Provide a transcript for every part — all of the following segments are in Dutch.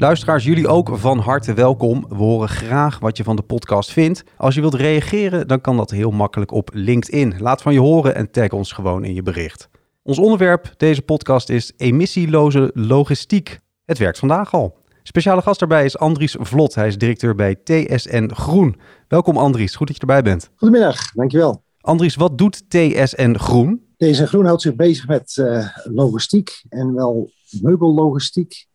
Luisteraars, jullie ook van harte welkom. We horen graag wat je van de podcast vindt. Als je wilt reageren, dan kan dat heel makkelijk op LinkedIn. Laat van je horen en tag ons gewoon in je bericht. Ons onderwerp deze podcast is emissieloze logistiek. Het werkt vandaag al. Speciale gast daarbij is Andries Vlot. Hij is directeur bij TSN Groen. Welkom Andries, goed dat je erbij bent. Goedemiddag, dankjewel. Andries, wat doet TSN Groen? TSN Groen houdt zich bezig met uh, logistiek en wel meubellogistiek.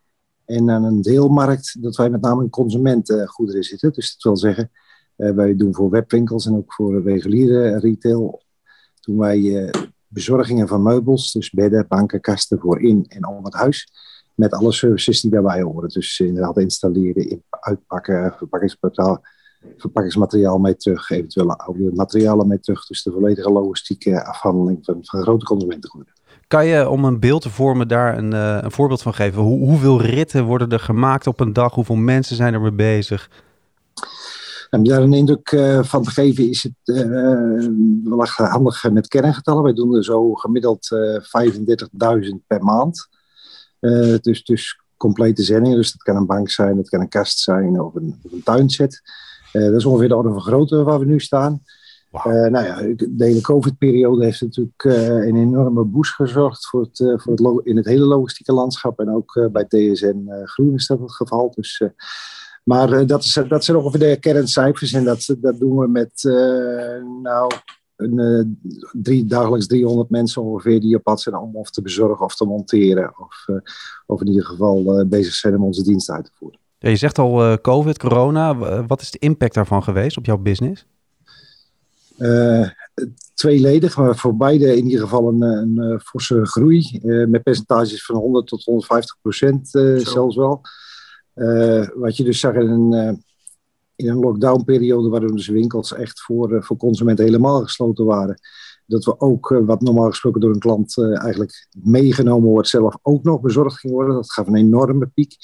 En aan een deelmarkt dat wij met name in consumentengoederen zitten. Dus dat wil zeggen, uh, wij doen voor webwinkels en ook voor reguliere retail. Doen wij uh, bezorgingen van meubels, dus bedden, banken, kasten voor in en om het huis. Met alle services die daarbij horen. Dus inderdaad installeren, uitpakken, verpakkingsmateriaal, verpakkingsmateriaal mee terug, eventuele oude materialen mee terug. Dus de volledige logistieke afhandeling van, van grote consumentengoederen. Kan je om een beeld te vormen daar een, uh, een voorbeeld van geven? Hoe, hoeveel ritten worden er gemaakt op een dag? Hoeveel mensen zijn er mee bezig? Om daar een indruk uh, van te geven is het uh, wel handig met kerngetallen. Wij doen er zo gemiddeld 35.000 per maand. dus, dus complete zendingen. Dus dat kan een bank zijn, dat kan een kast zijn of een, of een tuinset. dat is ongeveer de orde van grootte waar we nu staan. Wow. Uh, nou ja, de hele COVID-periode heeft natuurlijk uh, een enorme boost gezorgd voor het, uh, voor het in het hele logistieke landschap. En ook bij TSN Groen is dat het geval. Dus, maar dat, is, dat zijn ongeveer de kerncijfers. En dat, dat doen we met nou, een, drie, dagelijks 300 mensen ongeveer die op pad zijn om of te bezorgen of te monteren. Of, of in ieder geval bezig zijn om onze dienst uit te voeren. Ja, je zegt al COVID, corona. Wat is de impact daarvan geweest op jouw business? Uh, tweeledig, maar voor beide in ieder geval een, een forse groei. Uh, met percentages van 100 tot 150 procent zelfs wel. wat je dus zag in een, in een lockdownperiode, waarin dus winkels echt voor, voor consumenten helemaal gesloten waren. Dat we ook, wat normaal gesproken door een klant eigenlijk meegenomen wordt, zelf ook nog bezorgd ging worden. Dat gaf een enorme piek.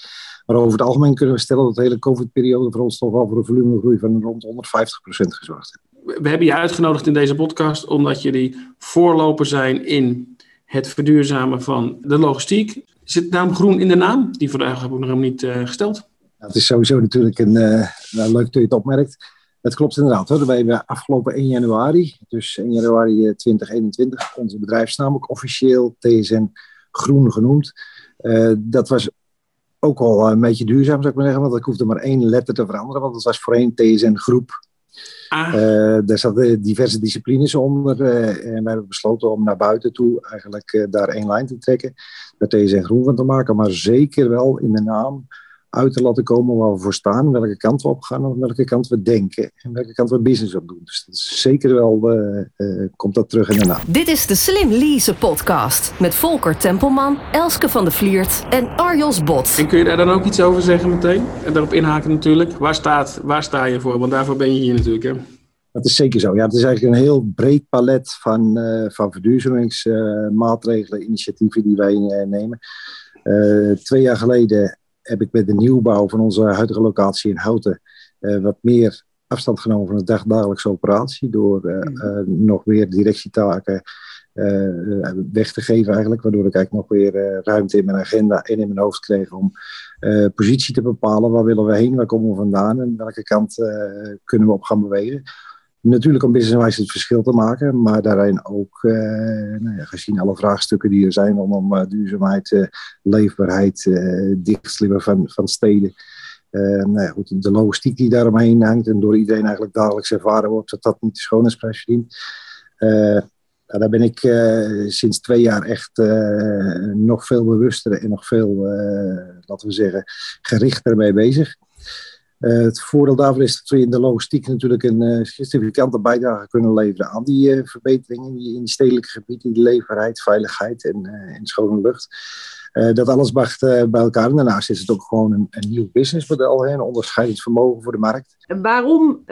Maar over het algemeen kunnen we stellen dat de hele COVID-periode voor ons toch wel voor een volumegroei van rond 150 procent gezorgd heeft we hebben je uitgenodigd in deze podcast omdat jullie voorloper zijn in het verduurzamen van de logistiek. Zit de naam groen in de naam? Die vraag heb ik nog niet uh, gesteld. Het is sowieso natuurlijk een, uh, nou, leuk dat je het opmerkt. Het klopt inderdaad. Hoor. Wij hebben afgelopen 1 januari, dus 1 januari 2021, onze bedrijfsnaam ook officieel TSN Groen genoemd. Dat was ook al een beetje duurzaam, zou ik maar zeggen, want ik hoefde maar één letter te veranderen, want het was voorheen TSN Groep. Ah. Uh, daar zaten diverse disciplines onder. Uh, en we hebben besloten om naar buiten toe eigenlijk daar één lijn te trekken. Daar TSN Groen van te maken. Maar zeker wel in de naam uit te laten komen waar we voor staan. Welke kant we op gaan en welke kant we denken. En welke kant we business op doen. Dus dat is zeker wel, komt dat terug in de naam. Dit is de Slim Lease podcast. Met Volker Tempelman, Elske van de Vliert en Arjos Bot. En kun je daar dan ook iets over zeggen meteen? En daarop inhaken natuurlijk. Waar, staat, waar sta je voor? Want daarvoor ben je hier natuurlijk hè? Dat is zeker zo. Ja, het is eigenlijk een heel breed palet van, uh, van verduurzamingsmaatregelen, uh, initiatieven die wij uh, nemen. twee jaar geleden heb ik met de nieuwbouw van onze huidige locatie in Houten wat meer afstand genomen van de dagdagelijkse operatie. Door mm. nog meer directietaken weg te geven eigenlijk. Waardoor ik eigenlijk nog weer ruimte in mijn agenda en in mijn hoofd kreeg om positie te bepalen. Waar willen we heen, waar komen we vandaan en welke kant kunnen we op gaan bewegen. Natuurlijk om businesswijze het verschil te maken, maar daarin ook, eh, nou ja, gezien alle vraagstukken die er zijn rondom uh, duurzaamheid, uh, leefbaarheid, uh, van, van steden. nou ja, goed, de logistiek die daaromheen hangt en door iedereen eigenlijk dagelijks ervaren wordt, dat dat niet de schoonheidsprijs verdient. Nou, daar ben ik sinds twee jaar echt nog veel bewuster en nog veel, laten we zeggen, gerichter mee bezig. Het voordeel daarvan is dat we in de logistiek natuurlijk een significante bijdrage kunnen leveren aan die verbeteringen in die, in stedelijke gebieden, die leefbaarheid, veiligheid en, en schone lucht. Dat alles bracht bij elkaar. En daarnaast is het ook gewoon een, een nieuw businessmodel, hè, een onderscheidend vermogen voor de markt. En waarom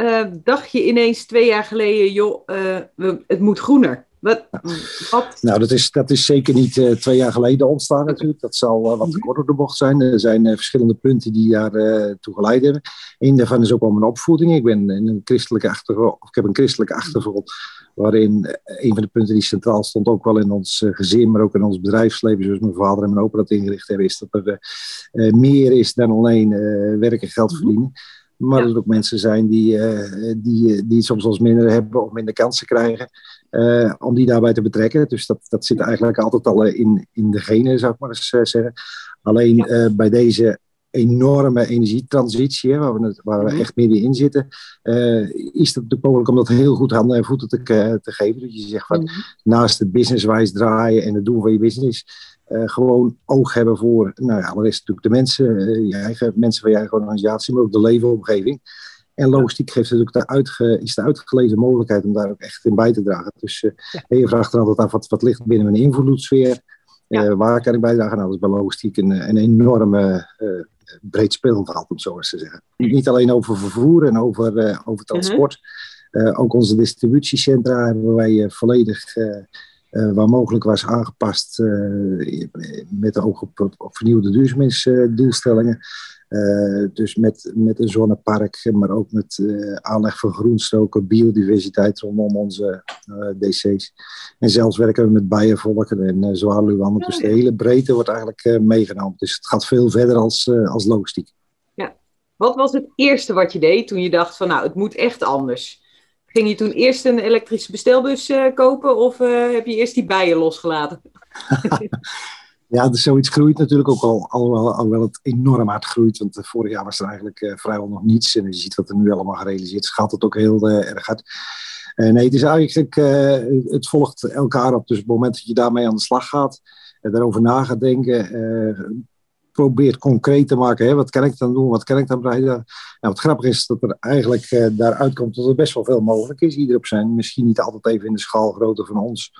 dacht je ineens twee jaar geleden, joh, het moet groener? Wat, wat? Nou, dat is, dat is zeker niet twee jaar geleden ontstaan natuurlijk. Dat zal wat korter de bocht zijn. Er zijn verschillende punten die daar toe geleid hebben. Eén daarvan is ook wel mijn opvoeding. Ik ben in een christelijke achtergrond, ik heb een christelijke achtergrond waarin een van de punten die centraal stond, ook wel in ons eh, gezin, maar ook in ons bedrijfsleven, zoals mijn vader en mijn opa dat ingericht hebben, is dat er meer is dan alleen uh, werk en geld mhm. verdienen. Maar dat er ook mensen zijn die, die, die soms als minder hebben of minder kansen krijgen, om die daarbij te betrekken. Dus dat, dat zit eigenlijk altijd al in, in de genen, zou ik maar eens zeggen. Alleen bij deze enorme energietransitie, waar, we, waar we mhm. echt middenin zitten, uh, is het natuurlijk mogelijk om dat heel goed handen en voeten te, te geven. Dat je zegt van mhm. naast het businesswijs draaien en het doen van je business, uh, gewoon oog hebben voor, nou ja, is natuurlijk de mensen, uh, je eigen, mensen van je eigen organisatie, maar ook de leefomgeving. En logistiek geeft natuurlijk de uitge, is de uitgelezen mogelijkheid om daar ook echt in bij te dragen. Dus ja. je vraagt er altijd af wat, wat ligt binnen mijn invloedssfeer. Ja. waar kan ik bijdragen? Nou, dat is bij logistiek een, een enorme breed speelveld, om zo eens te zeggen. Niet alleen over vervoer en over, over transport. Uh, ook onze distributiecentra hebben wij uh, volledig, waar mogelijk was, aangepast met de oog op, op vernieuwde duurzaamheidsdoelstellingen. Uh, dus met, met een zonnepark, maar ook met uh, aanleg van groenstroken, biodiversiteit rondom onze uh, DC's. En zelfs werken we met bijenvolken en uh, zwaluwanden. dus de hele breedte wordt eigenlijk meegenomen. Dus het gaat veel verder als, als logistiek. Ja. Wat was het eerste wat je deed toen je dacht van nou, het moet echt anders? Ging je toen eerst een elektrische bestelbus kopen of heb je eerst die bijen losgelaten? Ja, dus zoiets groeit natuurlijk ook al, alhoewel, alhoewel het enorm hard groeit. Want uh, vorig jaar was er eigenlijk uh, vrijwel nog niets. En je ziet wat er nu allemaal gerealiseerd is, gaat het ook heel uh, erg hard. nee, het is eigenlijk, het volgt elkaar op. Dus op het moment dat je daarmee aan de slag gaat, daarover na gaat denken, probeert concreet te maken. Hè, wat kan ik dan doen, wat kan ik dan bereiden? Nou, wat grappig is dat er eigenlijk daaruit komt dat er best wel veel mogelijk is. Ieder op zijn, misschien niet altijd even in de schaalgrootte van ons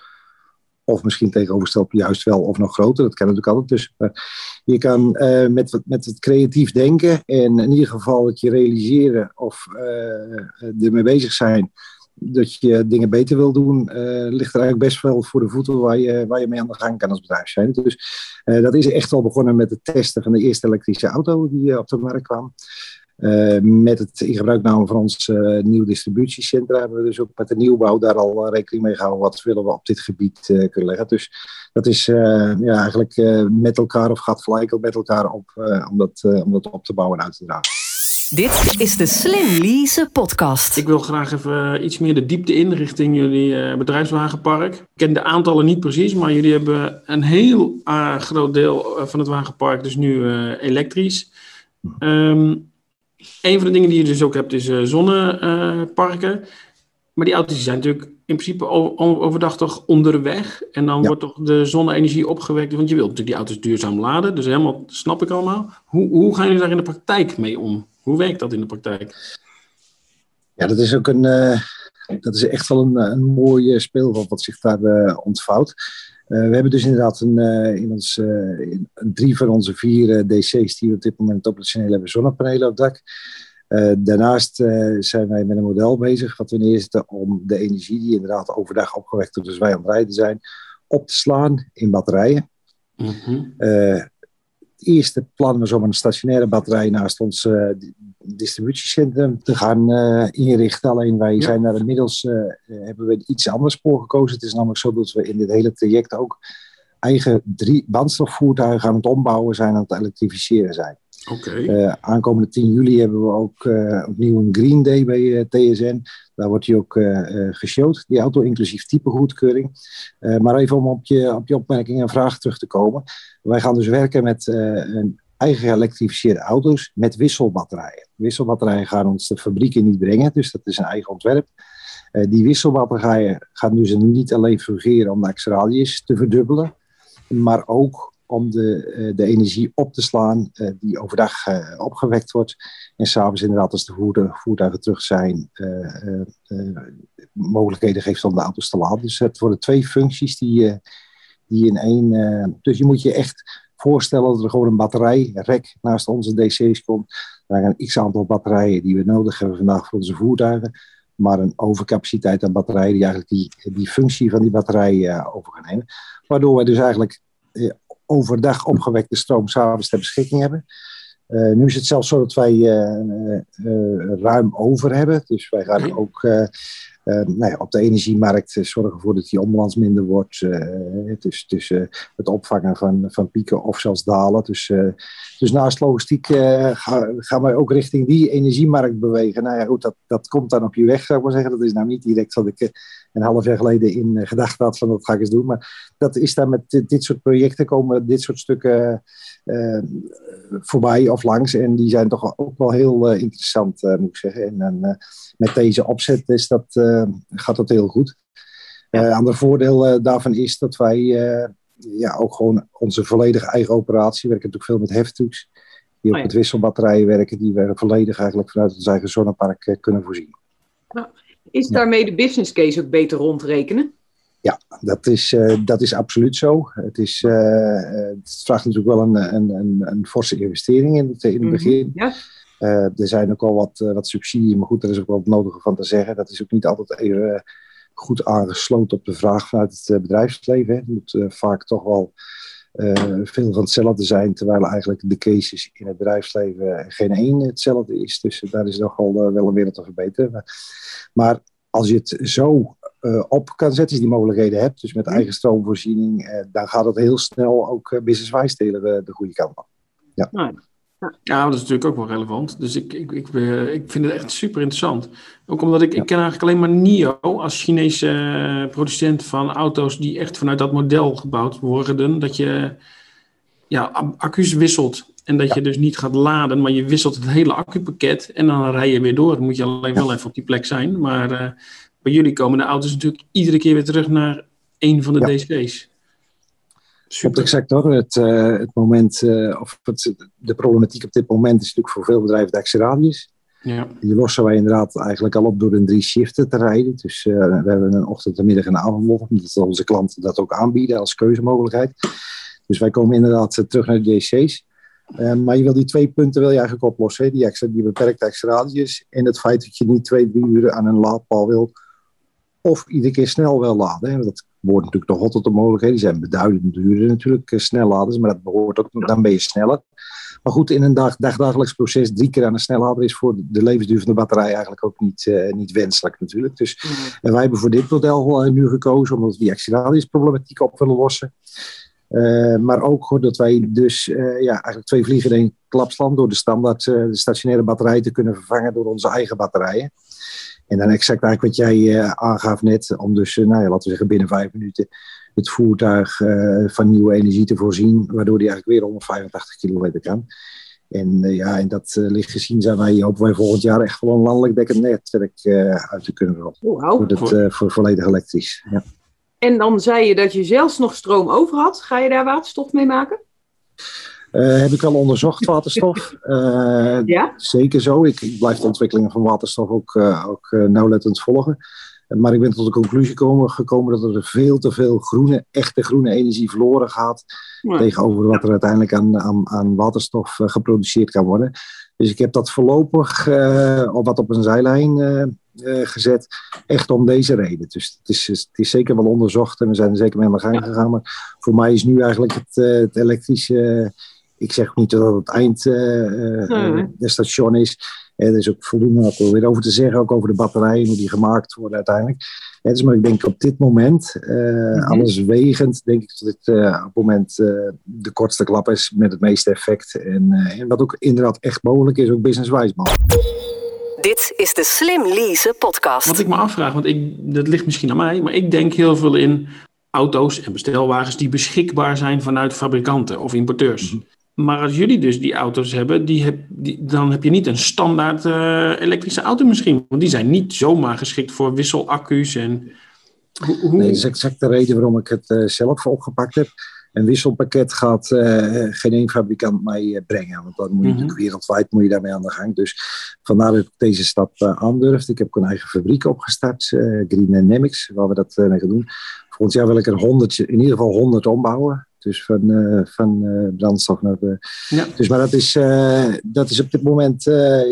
of misschien tegenovergesteld juist wel of nog groter. Dat kan natuurlijk altijd. Dus uh, je kan uh, met, met het creatief denken en in ieder geval het je realiseren of uh, ermee bezig zijn dat je dingen beter wil doen, ligt er eigenlijk best wel voor de voeten waar je, waar je mee aan de gang kan als bedrijf zijn. Dus dat is echt al begonnen met het testen van de eerste elektrische auto die op de markt kwam. Uh, met het in gebruikname van ons uh, nieuw distributiecentra hebben we dus ook met de nieuwbouw daar al uh, rekening mee gehouden. Wat willen we op dit gebied kunnen leggen. Dus dat is ja, eigenlijk met elkaar of gaat gelijk ook met elkaar op om, dat, om dat op te bouwen en uit te dragen. Dit is de Slim Lease podcast. Ik wil graag even iets meer de diepte in richting jullie bedrijfswagenpark. Ik ken de aantallen niet precies, maar jullie hebben een heel groot deel van het wagenpark dus nu elektrisch. Um, een van de dingen die je dus ook hebt is uh, zonneparken. maar die auto's zijn natuurlijk in principe overdag toch onderweg. En dan wordt toch de zonne-energie opgewekt. Want je wilt natuurlijk die auto's duurzaam laden. Dus helemaal snap ik allemaal. Hoe, hoe gaan jullie daar in de praktijk mee om? Hoe werkt dat in de praktijk? Ja, dat is ook een. Uh, dat is echt wel een, een mooi speelveld wat zich daar uh, ontvouwt. Uh, we hebben dus inderdaad een, uh, in ons, uh, in drie van onze vier DC's die we op dit moment operationeel hebben zonnepanelen op dak. daarnaast zijn wij met een model bezig wat we neerzetten om de energie die inderdaad overdag opgewekt wordt, dus wij aan het rijden zijn, op te slaan in batterijen. Mm het eerste plan was om een stationaire batterij naast ons uh, distributiecentrum te gaan uh, inrichten. Alleen wij zijn daar inmiddels, uh, hebben we iets anders voor gekozen. Het is namelijk zo dat we in dit hele traject ook eigen drie brandstofvoertuigen aan het ombouwen zijn, aan het elektrificeren zijn. Okay. aankomende 10 juli hebben we ook opnieuw een Green Day bij TSN. Daar wordt hij ook geshowd, die auto, inclusief typegoedkeuring. Maar even om op je, op opmerking en vraag terug te komen. Wij gaan dus werken met een eigen geëlektrificeerde auto's met wisselbatterijen. Wisselbatterijen gaan ons de fabrieken niet brengen, dus dat is een eigen ontwerp. die wisselbatterijen gaan dus niet alleen fungeren om de acceleraties te verdubbelen, maar ook om de, de energie op te slaan die overdag opgewekt wordt. En s'avonds inderdaad als de voertuigen terug zijn, mogelijkheden geeft om de auto's te laden. Dus het worden twee functies die, die in één... dus je moet je echt voorstellen dat er gewoon een batterijrek naast onze DC's komt. Er zijn een x-aantal batterijen die we nodig hebben vandaag voor onze voertuigen. Maar een overcapaciteit aan batterijen die eigenlijk die, die functie van die batterij uh, over gaan nemen. Waardoor wij dus eigenlijk overdag opgewekte stroom s'avonds ter beschikking hebben. Uh, nu is het zelfs zo dat wij ruim over hebben. Dus wij gaan ook uh, nou ja, op de energiemarkt zorgen ervoor dat die onbalans minder wordt. Uh, dus tussen het opvangen van, van pieken of zelfs dalen. Dus, uh, dus naast logistiek gaan, gaan wij ook richting die energiemarkt bewegen. Nou ja, goed, dat, dat komt dan op je weg, zou ik maar zeggen. Dat is nou niet direct wat ik een half jaar geleden in gedachten had van dat ga ik eens doen. Maar dat is daar met dit soort projecten komen dit soort stukken voorbij of langs. En die zijn toch ook wel heel interessant, moet ik zeggen. En met deze opzet is dat eh, gaat dat heel goed. Een ander voordeel daarvan is dat wij ja, ook gewoon onze volledige eigen operatie, we werken natuurlijk veel met heftrucks, die oh, op het wisselbatterijen werken, die we volledig eigenlijk vanuit ons eigen zonnepark kunnen voorzien. Is daarmee de business case ook beter rondrekenen? Ja, dat is, dat is absoluut zo. Het, is, het vraagt natuurlijk wel een, een, een, een forse investering in het, in het mhm, begin. Ja. Uh, er zijn ook al wat, wat subsidie, maar goed, er is ook wel het nodige van te zeggen. Dat is ook niet altijd even goed aangesloten op de vraag vanuit het bedrijfsleven. Hè. Het moet vaak toch wel veel van hetzelfde zijn, terwijl eigenlijk de cases in het bedrijfsleven geen één hetzelfde is. Dus daar is nog wel, wel een wereld te verbeteren. Maar, maar als je het zo op kan zetten, als je die mogelijkheden hebt, dus met eigen stroomvoorziening, dan gaat het heel snel ook businesswijs de, de goede kant op. Ja. Nou, ja, dat is natuurlijk ook wel relevant. Dus ik, ik, ik, eh, ik vind het echt super interessant. Ook omdat ik, ik ken eigenlijk alleen maar NIO als Chinese eh, producent van auto's die echt vanuit dat model gebouwd worden. Dat je ja, accu's wisselt. En dat je dus niet gaat laden, maar je wisselt het hele accupakket en dan rij je weer door. Dan moet je alleen wel even op die plek zijn. Maar uh, bij jullie komen de auto's natuurlijk iedere keer weer terug naar een van de DC's. Super. exact hoor. Het, uh, het moment, uh, of het, de problematiek op dit moment is natuurlijk voor veel bedrijven de actieradius. Ja. Die lossen wij inderdaad eigenlijk al op door in drie shiften te rijden. Dus uh, we hebben een ochtend, een middag en een avondlog. Omdat onze klanten dat ook aanbieden als keuzemogelijkheid. Dus wij komen inderdaad terug naar de DC's. maar je wil die twee punten wil je eigenlijk oplossen. Hè? Die, extra, die beperkte actieradius en het feit dat je niet twee, drie uur aan een laadpaal wil. Of iedere keer snel wil laden. Hè? Dat behoort natuurlijk toch tot de mogelijkheden. Die zijn beduidend duurder natuurlijk, eh, snelladers, maar dat behoort ook, dan ben je sneller. Maar goed, in een dag, dagdagelijks proces drie keer aan een snellader is voor de levensduur van de batterij eigenlijk ook niet, uh, niet wenselijk natuurlijk. Dus mm. en wij hebben voor dit model uh, nu gekozen omdat we die acceleratisproblematiek op willen lossen. Uh, maar ook dat wij dus ja, eigenlijk twee vliegen in één klap slaan door de standaard de stationaire batterij te kunnen vervangen door onze eigen batterijen. En dan exact eigenlijk wat jij uh, aangaf net, om dus, uh, nou ja, laten we zeggen, binnen vijf minuten het voertuig uh, van nieuwe energie te voorzien, waardoor die eigenlijk weer 185 kilometer kan. En ja, in dat licht gezien zijn wij, hopen wij volgend jaar echt wel een landelijk dekkend netwerk uit te kunnen rollen. Wow. Voor, het, voor volledig elektrisch. Ja. En dan zei je dat je zelfs nog stroom over had. Ga je daar waterstof mee maken? Uh, heb ik al onderzocht, waterstof. Uh, ja? Zeker zo. Ik, ik, blijf de ontwikkelingen van waterstof ook, uh, ook nauwlettend volgen. Maar ik ben tot de conclusie gekomen, gekomen dat er veel te veel groene, echte groene energie verloren gaat. Tegenover wat er uiteindelijk aan, aan, aan waterstof geproduceerd kan worden. Dus ik heb dat voorlopig al wat op een zijlijn gezet. Echt om deze reden. Dus het is, het is zeker wel onderzocht en we zijn er zeker mee aan de gang gegaan. Maar voor mij is nu eigenlijk het, het elektrische ik zeg niet dat het het eind uh, station is. er is ook voldoende ook weer over te zeggen, ook over de batterijen, hoe die gemaakt worden uiteindelijk. dus maar ik denk op dit moment, mm alles wegend, denk ik dat dit op het moment de kortste klap is met het meeste effect. En, en wat ook inderdaad echt mogelijk is, ook business-wise Dit is de Slim Lease podcast. Wat ik me afvraag, want ik, dat ligt misschien aan mij, maar ik denk heel veel in auto's en bestelwagens die beschikbaar zijn vanuit fabrikanten of importeurs. Mhm. Maar als jullie dus die auto's hebben, die heb, die, dan heb je niet een standaard uh, elektrische auto misschien. Want die zijn niet zomaar geschikt voor wisselaccu's. En hoe, hoe... Nee, dat is exact de reden waarom ik het uh, zelf opgepakt heb. een wisselpakket gaat uh, geen één fabrikant mij brengen. Want dan moet je natuurlijk wereldwijd moet je daarmee aan de gang. Dus vandaar dat ik deze stap aandurfde. Ik heb ook een eigen fabriek opgestart, Green Dynamics, waar we dat mee gaan doen. Volgend jaar wil ik er 100, in ieder geval 100 ombouwen. Dus van, uh, van uh, brandstof naar. Uh, ja. Dus maar dat is, dat is op dit moment,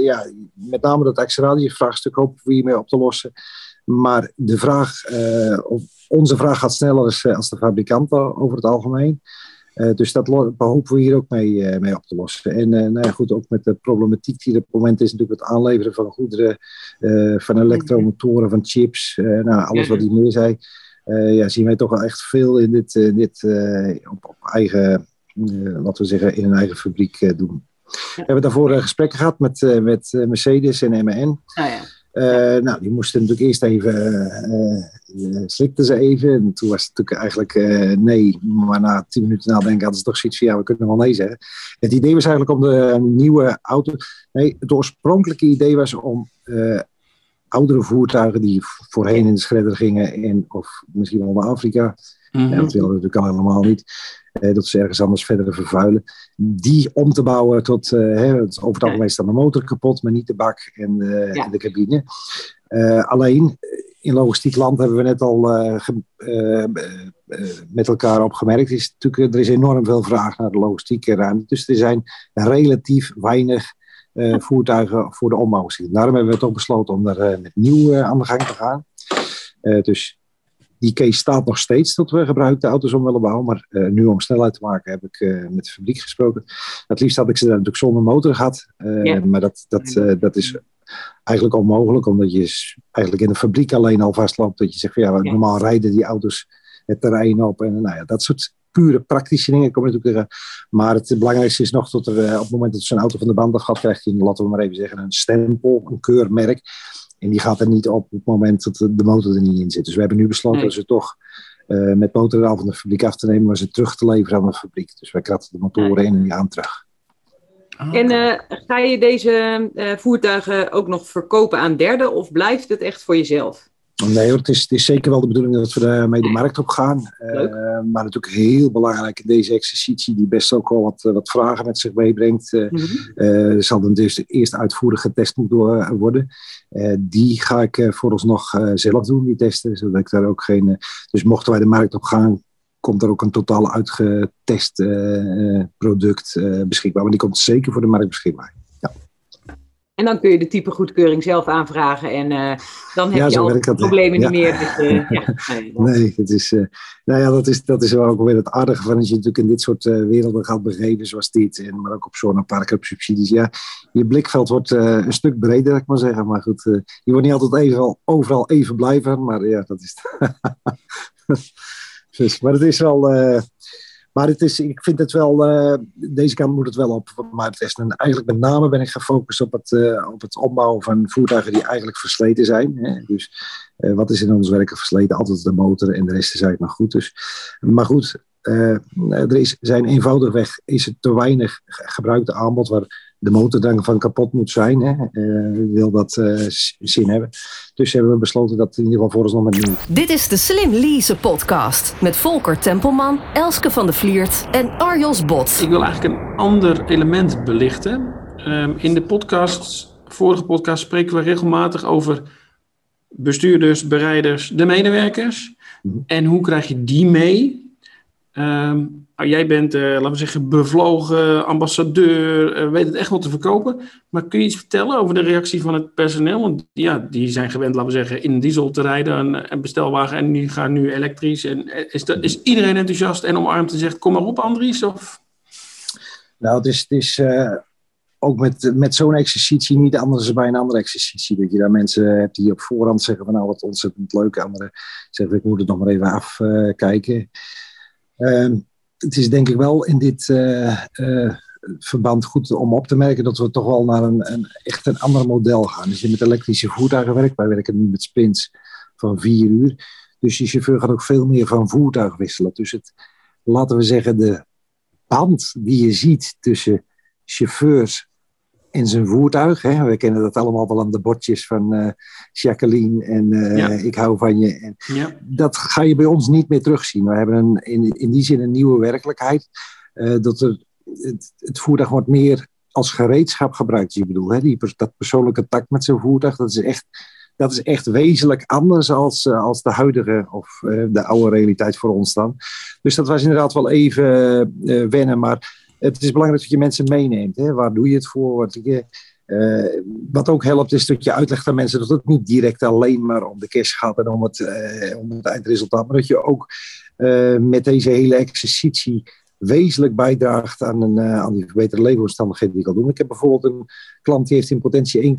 ja, met name dat acceleratievraagstuk hopen we hiermee op te lossen. Maar de vraag, of onze vraag gaat sneller als, als de fabrikanten over het algemeen. dus dat hopen we hier ook mee, mee op te lossen. En nou ja, goed, ook met de problematiek die er op het moment is, natuurlijk het aanleveren van goederen, van elektromotoren, van chips, nou, alles wat hij meer zei. Eh, ja, zien wij toch wel echt veel in dit, eh, dit eh, op, op, eigen, wat we zeggen, in een eigen fabriek doen. We hebben daarvoor gesprekken gehad met, met Mercedes en MAN. Ah, ja. Uh, nou, die moesten natuurlijk eerst even, uh, slikten ze even. En toen was het natuurlijk eigenlijk nee. Maar na tien minuten nadenken hadden ze toch zoiets van, ja, we kunnen wel nee zeggen. Het idee was eigenlijk om de nieuwe auto... Nee, het oorspronkelijke idee was om oudere voertuigen die voorheen in de schredder gingen, in, of misschien wel naar Afrika. Mm dat willen we natuurlijk allemaal niet. Eh, dat ze ergens anders verder vervuilen. Die om te bouwen tot, uh, hè, over het algemeen staat de motor kapot, maar niet de bak en, en de cabine. Uh, alleen, in logistiek land hebben we net al met elkaar opgemerkt. Is natuurlijk, er is enorm veel vraag naar de logistieke ruimte. Dus er zijn relatief weinig uh, voertuigen voor de ombouw Daarom hebben we toch besloten om daar uh, met nieuw uh, aan de gang te gaan. dus die case staat nog steeds dat we gebruikte auto's om willen bouwen. Maar nu om snelheid te maken heb ik met de fabriek gesproken. Het liefst had ik ze daar natuurlijk zonder motor gehad. Ja. Maar dat, dat, dat is eigenlijk onmogelijk. Omdat je eigenlijk in de fabriek alleen al vastloopt. Dat je zegt, van, ja, normaal rijden die auto's het terrein op. En nou ja, dat soort pure praktische dingen kom je natuurlijk Maar het belangrijkste is nog dat er eh, op het moment dat zo'n auto van de band af gaat, krijgt hij, laten we maar even zeggen, een stempel, een keurmerk. En die gaat er niet op op het moment dat de motor er niet in zit. Dus we hebben nu besloten dat ze toch uh, met motorraal van de fabriek af te nemen, maar ze terug te leveren aan de fabriek. Dus wij kratten de motoren in en die aan terug. Ah, en uh, ga je deze uh, voertuigen ook nog verkopen aan derden of blijft het echt voor jezelf? Nee het is, het is zeker wel de bedoeling dat we daarmee de markt op gaan. Uh, maar natuurlijk heel belangrijk in deze exercitie, die best ook wel wat, eh, wat vragen met zich meebrengt. Uh, mm -hmm. zal dan dus eerst uitvoerig getest moeten worden. die ga ik voor ons nog zelf doen, die testen. Zodat ik daar ook geen. dus mochten wij de markt op gaan, komt er ook een totaal uitgetest product beschikbaar. Maar die komt zeker voor de markt beschikbaar. En dan kun je de type goedkeuring zelf aanvragen en uh, dan heb je al de problemen niet meer. Dus, uh, ja, nee, het is, uh, nou ja, dat is, dat is wel ook weer het aardige van als je natuurlijk in dit soort werelden gaat begeven zoals dit. En, maar ook op zonneparken, op subsidies. Ja, je blikveld wordt een stuk breder, ik maar zeggen. Maar goed, je wordt niet altijd even, overal even blij van. Maar ja, dat is... dus, maar het is wel... Maar het is, ik vind het wel, uh, deze kant moet het wel op. Maar het is en eigenlijk met name ben ik gefocust op het, uh, op het opbouwen van voertuigen die eigenlijk versleten zijn. Hè. Dus uh, wat is in ons werken versleten? Altijd de motor en de rest is eigenlijk nog goed. Dus, maar goed, er is, zijn eenvoudigweg is het te weinig gebruikte aanbod waar de motor dan van kapot moet zijn. Hè. Uh, wil dat uh, zin hebben. Dus hebben we besloten dat in ieder geval voor ons nog met doen. Dit is de Slim Lease podcast met Volker Tempelman, Elske van de Vliert en Arjos Bot. Ik wil eigenlijk een ander element belichten. Um, in de podcast, vorige podcast, spreken we regelmatig over bestuurders, bereiders, de medewerkers. Mm En hoe krijg je die mee Um, jij bent, uh, laten we zeggen, bevlogen ambassadeur, uh, weet het echt wel te verkopen. Maar kun je iets vertellen over de reactie van het personeel? Want ja, die zijn gewend, laten we zeggen, in diesel te rijden, een, bestelwagen en die gaan nu elektrisch. En eh, is, is iedereen enthousiast en omarmd en zegt, kom maar op Andries? Of? Nou, het is, het is ook met, met zo'n exercitie niet anders dan bij een andere exercitie. Dat je daar mensen hebt die op voorhand zeggen van nou wat ontzettend leuk. Anderen zeggen ik moet het nog maar even afkijken. Ehm, het is denk ik wel in dit eh, eh, verband goed om op te merken dat we toch wel naar een, een, echt een ander model gaan. Dus je met elektrische voertuigen werkt, wij werken nu met spins van vier uur. Dus je chauffeur gaat ook veel meer van voertuig wisselen. Dus het, laten we zeggen, de band die je ziet tussen chauffeurs en zijn voertuig. Hè. We kennen dat allemaal wel aan de bordjes van uh, Jacqueline en uh, ik hou van je. En Ja. Dat ga je bij ons niet meer terugzien. We hebben een, in, in die zin een nieuwe werkelijkheid. Uh, dat er, het, het, voertuig wordt meer als gereedschap gebruikt. Je bedoelt, hè? Die, dat persoonlijke tact met zijn voertuig, dat is echt, dat is echt wezenlijk anders als, als de huidige of de oude realiteit voor ons dan. Dus dat was inderdaad wel even wennen, maar het is belangrijk dat je mensen meeneemt. Hè? Waar doe je het voor? Wat, je, uh, wat ook helpt is dat je uitlegt aan mensen dat het niet direct alleen maar om de cash gaat en om het, uh, om het eindresultaat. Maar dat je ook uh, met deze hele exercitie wezenlijk bijdraagt aan, een, aan die verbeterde leefomstandigheden die ik al doe. Ik heb bijvoorbeeld een klant die heeft in potentie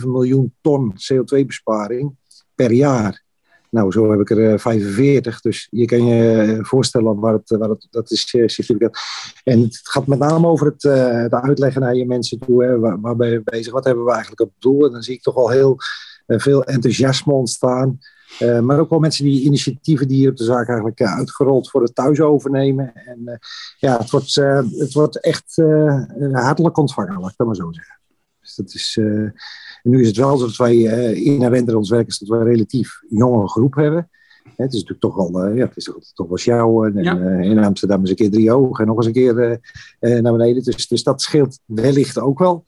1,7 miljoen ton CO2-besparing per jaar. Nou, zo heb ik er uh, 45. Dus je kan je voorstellen waar het, waar het dat is significant. En het gaat met name over het, het uitleggen naar je mensen toe. Waar, ben je bezig? Wat hebben we eigenlijk op doel? En dan zie ik toch al heel veel enthousiasme ontstaan. maar ook wel mensen die initiatieven die op de zaak eigenlijk uitgerold voor het thuis overnemen. En ja, het wordt, het wordt echt hartelijk ontvangen, laat ik dat maar zo zeggen. Dus dat is... En nu is het wel zo dat wij inherent in ons werk is dat wij een relatief jonge groep hebben. Het is natuurlijk toch wel, uh, ja, het is toch wel sjouwen. En ja. uh, in Amsterdam is een keer drie ogen en nog eens een keer naar beneden. Dus, dus dat scheelt wellicht ook wel.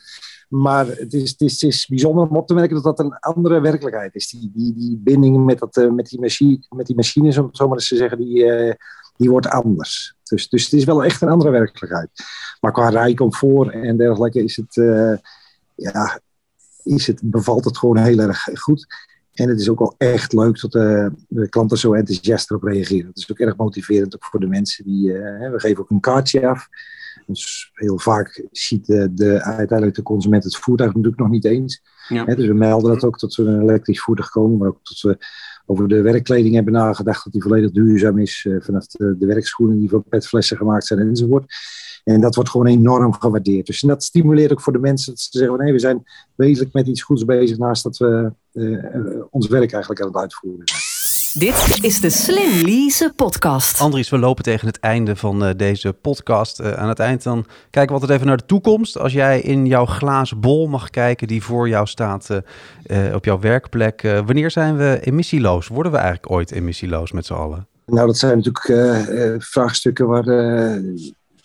Maar het is, het, is, het is bijzonder om op te merken dat dat een andere werkelijkheid is. Die, die, die binding met, dat, met, die machine, met die machines, om het zo maar eens te zeggen, die, die wordt anders. Dus, dus het is wel echt een andere werkelijkheid. Maar qua rijcomfort en dergelijke is het, ja, is het, bevalt het gewoon heel erg goed. En het is ook wel echt leuk dat de, de klanten zo enthousiast erop reageren. Het is ook erg motiverend ook voor de mensen. Die, uh, we geven ook een kaartje af. Dus heel vaak ziet de, de, uiteindelijk de consument het voertuig natuurlijk nog niet eens. Ja. He, dus we melden dat ook dat we een elektrisch voertuig komen. Maar ook dat we over de werkkleding hebben nagedacht. Dat die volledig duurzaam is. Uh, vanaf de, de werkschoenen die van petflessen gemaakt zijn enzovoort. En dat wordt gewoon enorm gewaardeerd. Dus dat stimuleert ook voor de mensen dat ze zeggen: van, nee, we zijn wezenlijk met iets goeds bezig naast dat we uh, ons werk eigenlijk aan het uitvoeren zijn. Dit is de Slim Lease podcast. Andries, we lopen tegen het einde van uh, deze podcast. Uh, aan het eind dan kijken we altijd even naar de toekomst. Als jij in jouw glazen bol mag kijken die voor jou staat uh, op jouw werkplek. wanneer zijn we emissieloos? Worden we eigenlijk ooit emissieloos met z'n allen? Nou, dat zijn natuurlijk vraagstukken waar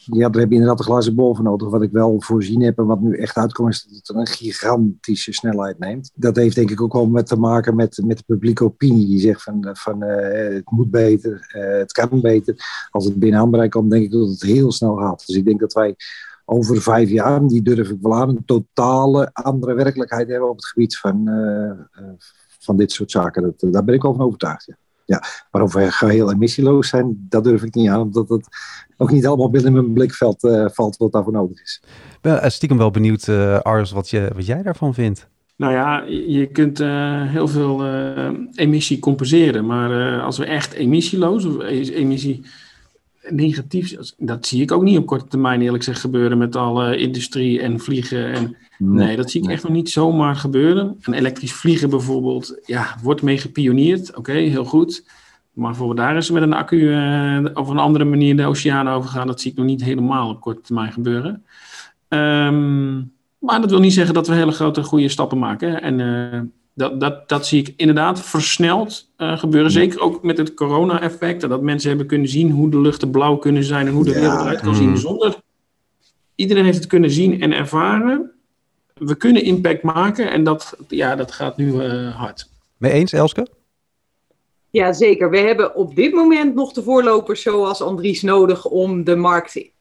ja, daar heb je inderdaad een glazen bol voor nodig. Wat ik wel voorzien heb en wat nu echt uitkomt, is dat het een gigantische snelheid neemt. Dat heeft denk ik ook wel met te maken met, met de publieke opinie. Die zegt van, van uh, het moet beter, uh, het kan beter. Als het binnen handbereik komt, denk ik dat het heel snel gaat. Dus ik denk dat wij over vijf jaar, die durf ik wel aan, een totale andere werkelijkheid hebben op het gebied van, uh, van dit soort zaken. Dat, daar ben ik van overtuigd. Ja. Ja, maar of we geheel emissieloos zijn, dat durf ik niet aan. Omdat het ook niet allemaal binnen mijn blikveld uh, valt wat daarvoor nodig is. Ik ben stiekem wel benieuwd, uh, Ars, wat, je, wat jij daarvan vindt. Nou ja, je kunt uh, heel veel emissie compenseren. Maar als we echt emissieloos of emissie negatief, dat zie ik ook niet op korte termijn eerlijk gezegd gebeuren met alle industrie en vliegen. En, nee, nee dat zie ik echt nog niet zomaar gebeuren. En elektrisch vliegen bijvoorbeeld, ja, wordt mee gepioneerd. Oké, okay, heel goed. Maar bijvoorbeeld daar is met een accu uh, op een andere manier de oceaan overgaan. Dat zie ik nog niet helemaal op korte termijn gebeuren. Um, maar dat wil niet zeggen dat we hele grote goede stappen maken. En uh, dat, dat, dat zie ik inderdaad versneld uh, gebeuren. Zeker ook met het corona-effect. Dat mensen hebben kunnen zien hoe de luchten blauw kunnen zijn en hoe de ja. wereld eruit kan zien. Zonder iedereen heeft het kunnen zien en ervaren. We kunnen impact maken en dat, ja, dat gaat nu uh, hard. Mee eens, Elske? Ja, zeker. We hebben op dit moment nog de voorlopers zoals Andries nodig om de markt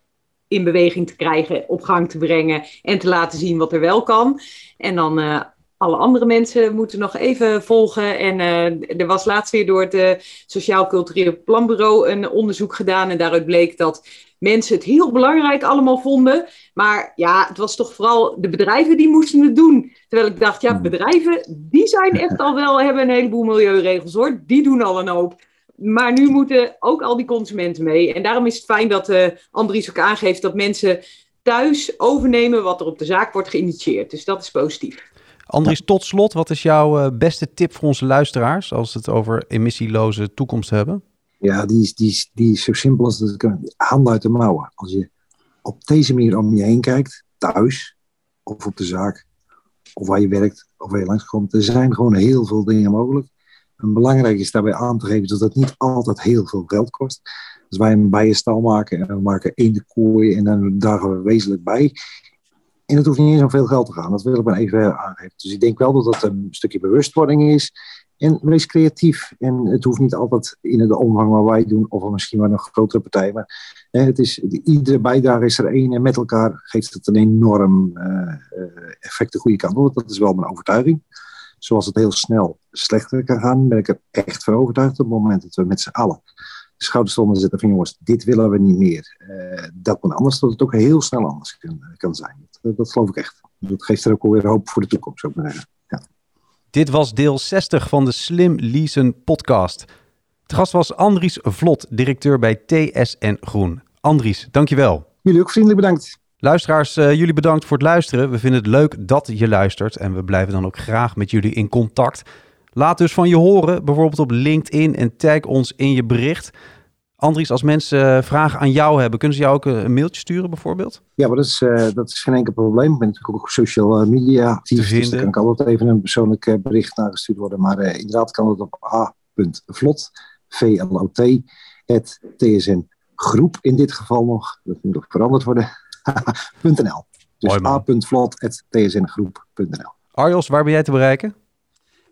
in beweging te krijgen, op gang te brengen en te laten zien wat er wel kan. En dan uh, alle andere mensen moeten nog even volgen. En uh, er was laatst weer door het uh, Sociaal Cultureel Planbureau een onderzoek gedaan. En daaruit bleek dat mensen het heel belangrijk allemaal vonden. Maar ja, het was toch vooral de bedrijven die moesten het doen. Terwijl ik dacht, ja, bedrijven, die zijn echt al wel, hebben een heleboel milieuregels hoor. Die doen al een hoop. Maar nu moeten ook al die consumenten mee. En daarom is het fijn dat uh, Andries ook aangeeft dat mensen thuis overnemen wat er op de zaak wordt geïnitieerd. Dus dat is positief. Andries, tot slot, wat is jouw uh, beste tip voor onze luisteraars als we het over emissieloze toekomst hebben? Ja, die is, die is, die is zo simpel als dat kan. Hand uit de mouwen. Als je op deze manier om je heen kijkt, thuis, of op de zaak, of waar je werkt, of waar je langskomt. Er zijn gewoon heel veel dingen mogelijk. En belangrijk is daarbij aan te geven dat het niet altijd heel veel geld kost. Als wij een bijenstal maken en we maken één de kooi en dan dagen we wezenlijk bij. En het hoeft niet eens om veel geld te gaan. Dat wil ik maar even aangeven. Dus ik denk wel dat dat een stukje bewustwording is. En wees creatief. En het hoeft niet altijd in de omvang waar wij doen, of misschien wel een grotere partij. Maar hè, het is, iedere bijdrage is er één. En met elkaar geeft het een enorm uh, effect de goede kant op. Dat is wel mijn overtuiging. Zoals het heel snel slechter kan gaan, ben ik er echt van overtuigd. Op het moment dat we met z'n allen schouders eronder zetten van jongens, dit willen we niet meer. Uh, dat moet anders, dat het ook heel snel anders kan, kan zijn. Dat, dat geloof ik echt. Dat geeft er ook alweer hoop voor de toekomst, zou ik maar zeggen. Ja. Dit was deel 60 van de Slim Leasen podcast. De gast was Andries Vlot, directeur bij TSN Groen. Andries, dankjewel. Jullie ook vriendelijk bedankt. Luisteraars, uh, jullie bedankt voor het luisteren. We vinden het leuk dat je luistert en we blijven dan ook graag met jullie in contact. Laat dus van je horen, bijvoorbeeld op LinkedIn en tag ons in je bericht. Andries, als mensen eh, vragen aan jou hebben, kunnen ze jou ook een mailtje sturen bijvoorbeeld? Ja, maar dat is, uh, dat is geen enkel probleem. Ik ben natuurlijk ook op social media actief, dus daar kan ik altijd even een persoonlijk bericht naar gestuurd worden. Maar uh, inderdaad kan het op a.vlot, V-L-O-T, het TSN groep in dit geval nog. Dat moet nog veranderd worden. .nl. Dus a.vlot.tsngroep.nl. Arjos, waar ben jij te bereiken?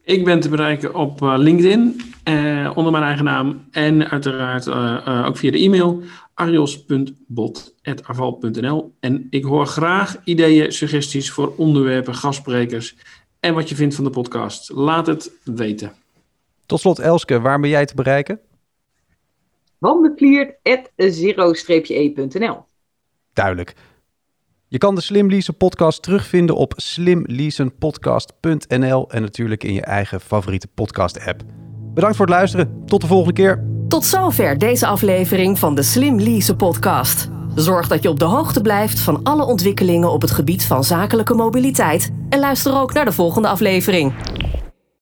Ik ben te bereiken op uh, LinkedIn, uh, onder mijn eigen naam. En uiteraard uh, ook via de e-mail arjos.bot.aval.nl. En ik hoor graag ideeën, suggesties voor onderwerpen, gastsprekers en wat je vindt van de podcast. Laat het weten. Tot slot Elske, waar ben jij te bereiken? Wanbekliert.zero-e.nl Duidelijk. Je kan de Slim Leasen podcast terugvinden op slimleasenpodcast.nl en natuurlijk in je eigen favoriete podcast app. Bedankt voor het luisteren. Tot de volgende keer. Tot zover deze aflevering van de Slim Leasen podcast. Zorg dat je op de hoogte blijft van alle ontwikkelingen op het gebied van zakelijke mobiliteit en luister ook naar de volgende aflevering.